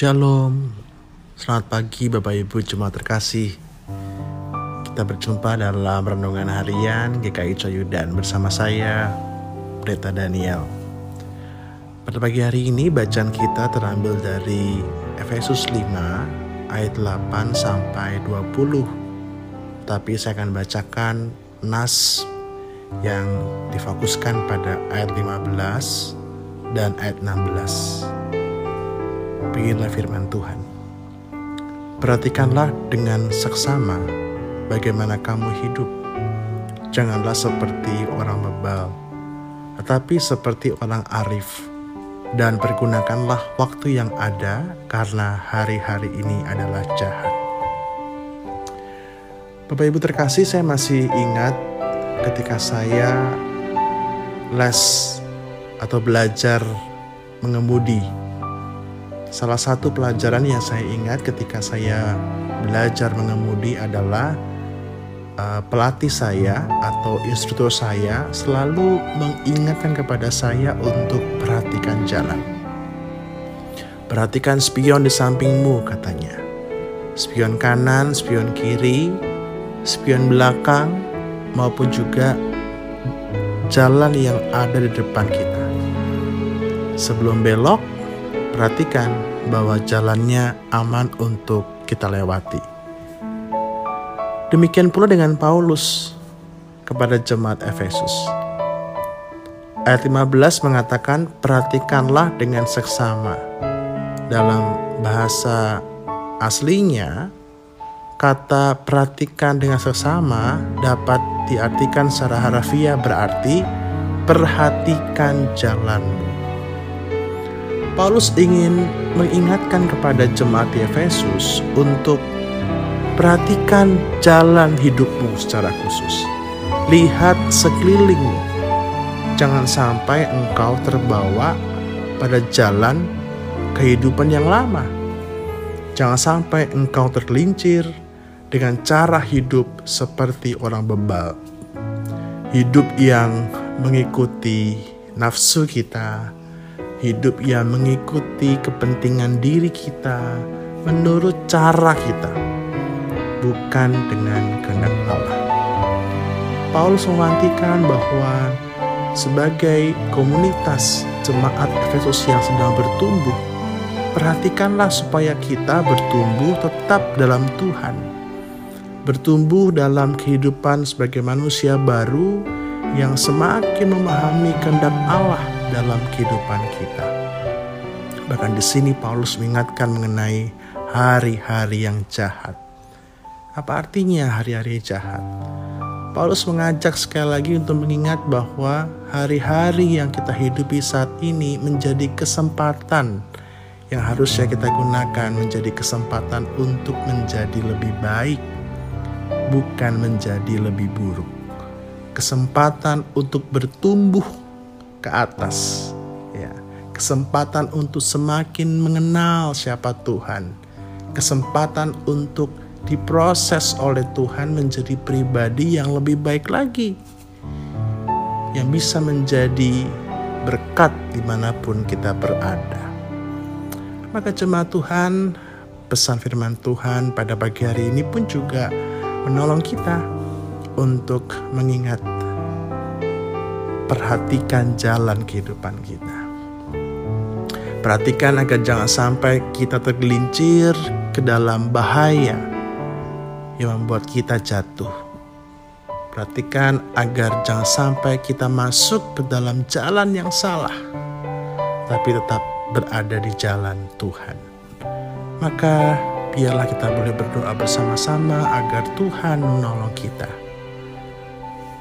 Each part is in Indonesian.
Shalom, selamat pagi Bapak Ibu Jemaat terkasih. Kita berjumpa dalam renungan harian GKI Coyudan bersama saya, Pendeta Daniel. Pada pagi hari ini bacaan kita terambil dari Efesus 5 ayat 8 sampai 20. Tapi saya akan bacakan nas yang difokuskan pada ayat 15 dan ayat 16. Beginilah firman Tuhan. Perhatikanlah dengan seksama bagaimana kamu hidup. Janganlah seperti orang bebal, tetapi seperti orang arif. Dan pergunakanlah waktu yang ada karena hari-hari ini adalah jahat. Bapak Ibu terkasih, saya masih ingat ketika saya les atau belajar mengemudi Salah satu pelajaran yang saya ingat ketika saya belajar mengemudi adalah uh, pelatih saya atau instruktur saya selalu mengingatkan kepada saya untuk perhatikan jalan. Perhatikan spion di sampingmu katanya. Spion kanan, spion kiri, spion belakang maupun juga jalan yang ada di depan kita. Sebelum belok, perhatikan bahwa jalannya aman untuk kita lewati. Demikian pula dengan Paulus kepada jemaat Efesus. Ayat 15 mengatakan, "Perhatikanlah dengan seksama." Dalam bahasa aslinya, kata "perhatikan dengan seksama" dapat diartikan secara harafiah berarti perhatikan jalanmu. Paulus ingin mengingatkan kepada jemaat Efesus untuk perhatikan jalan hidupmu secara khusus. Lihat sekelilingmu. Jangan sampai engkau terbawa pada jalan kehidupan yang lama. Jangan sampai engkau tergelincir dengan cara hidup seperti orang bebal. Hidup yang mengikuti nafsu kita, hidup yang mengikuti kepentingan diri kita menurut cara kita, bukan dengan kehendak Allah. Paulus memantikan bahwa sebagai komunitas jemaat Efesus yang sedang bertumbuh, perhatikanlah supaya kita bertumbuh tetap dalam Tuhan, bertumbuh dalam kehidupan sebagai manusia baru yang semakin memahami kehendak Allah dalam kehidupan kita. Bahkan di sini Paulus mengingatkan mengenai hari-hari yang jahat. Apa artinya hari-hari jahat? Paulus mengajak sekali lagi untuk mengingat bahwa hari-hari yang kita hidupi saat ini menjadi kesempatan yang harusnya kita gunakan menjadi kesempatan untuk menjadi lebih baik, bukan menjadi lebih buruk. Kesempatan untuk bertumbuh ke atas. Ya. Kesempatan untuk semakin mengenal siapa Tuhan. Kesempatan untuk diproses oleh Tuhan menjadi pribadi yang lebih baik lagi. Yang bisa menjadi berkat di mana pun kita berada. Maka jemaat Tuhan pesan firman Tuhan pada pagi hari ini pun juga menolong kita untuk mengingat perhatikan jalan kehidupan kita. Perhatikan agar jangan sampai kita tergelincir ke dalam bahaya yang membuat kita jatuh. Perhatikan agar jangan sampai kita masuk ke dalam jalan yang salah, tapi tetap berada di jalan Tuhan. Maka biarlah kita boleh berdoa bersama-sama agar Tuhan menolong kita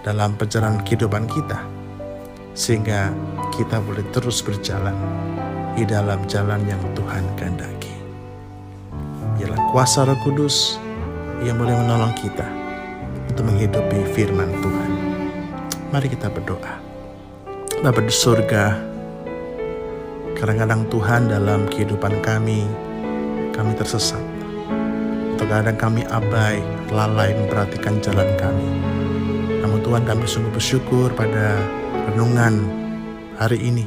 dalam perjalanan kehidupan kita sehingga kita boleh terus berjalan di dalam jalan yang Tuhan kehendaki. Biarlah kuasa Roh Kudus yang boleh menolong kita untuk menghidupi firman Tuhan. Mari kita berdoa. Bapa di surga, kadang-kadang Tuhan dalam kehidupan kami, kami tersesat. Terkadang kami abai, lalai memperhatikan jalan kami. Namun Tuhan kami sungguh bersyukur pada renungan hari ini,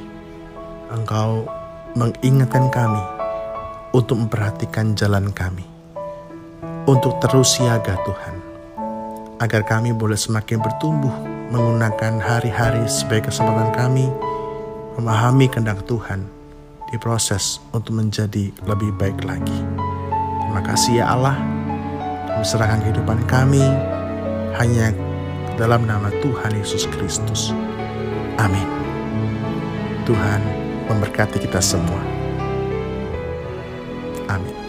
Engkau mengingatkan kami untuk memperhatikan jalan kami, untuk terus siaga Tuhan, agar kami boleh semakin bertumbuh menggunakan hari-hari sebagai kesempatan kami memahami kehendak Tuhan di proses untuk menjadi lebih baik lagi. Terima kasih ya Allah, menserahkan kehidupan kami hanya dalam nama Tuhan Yesus Kristus. Amin. Tuhan memberkati kita semua. Amin.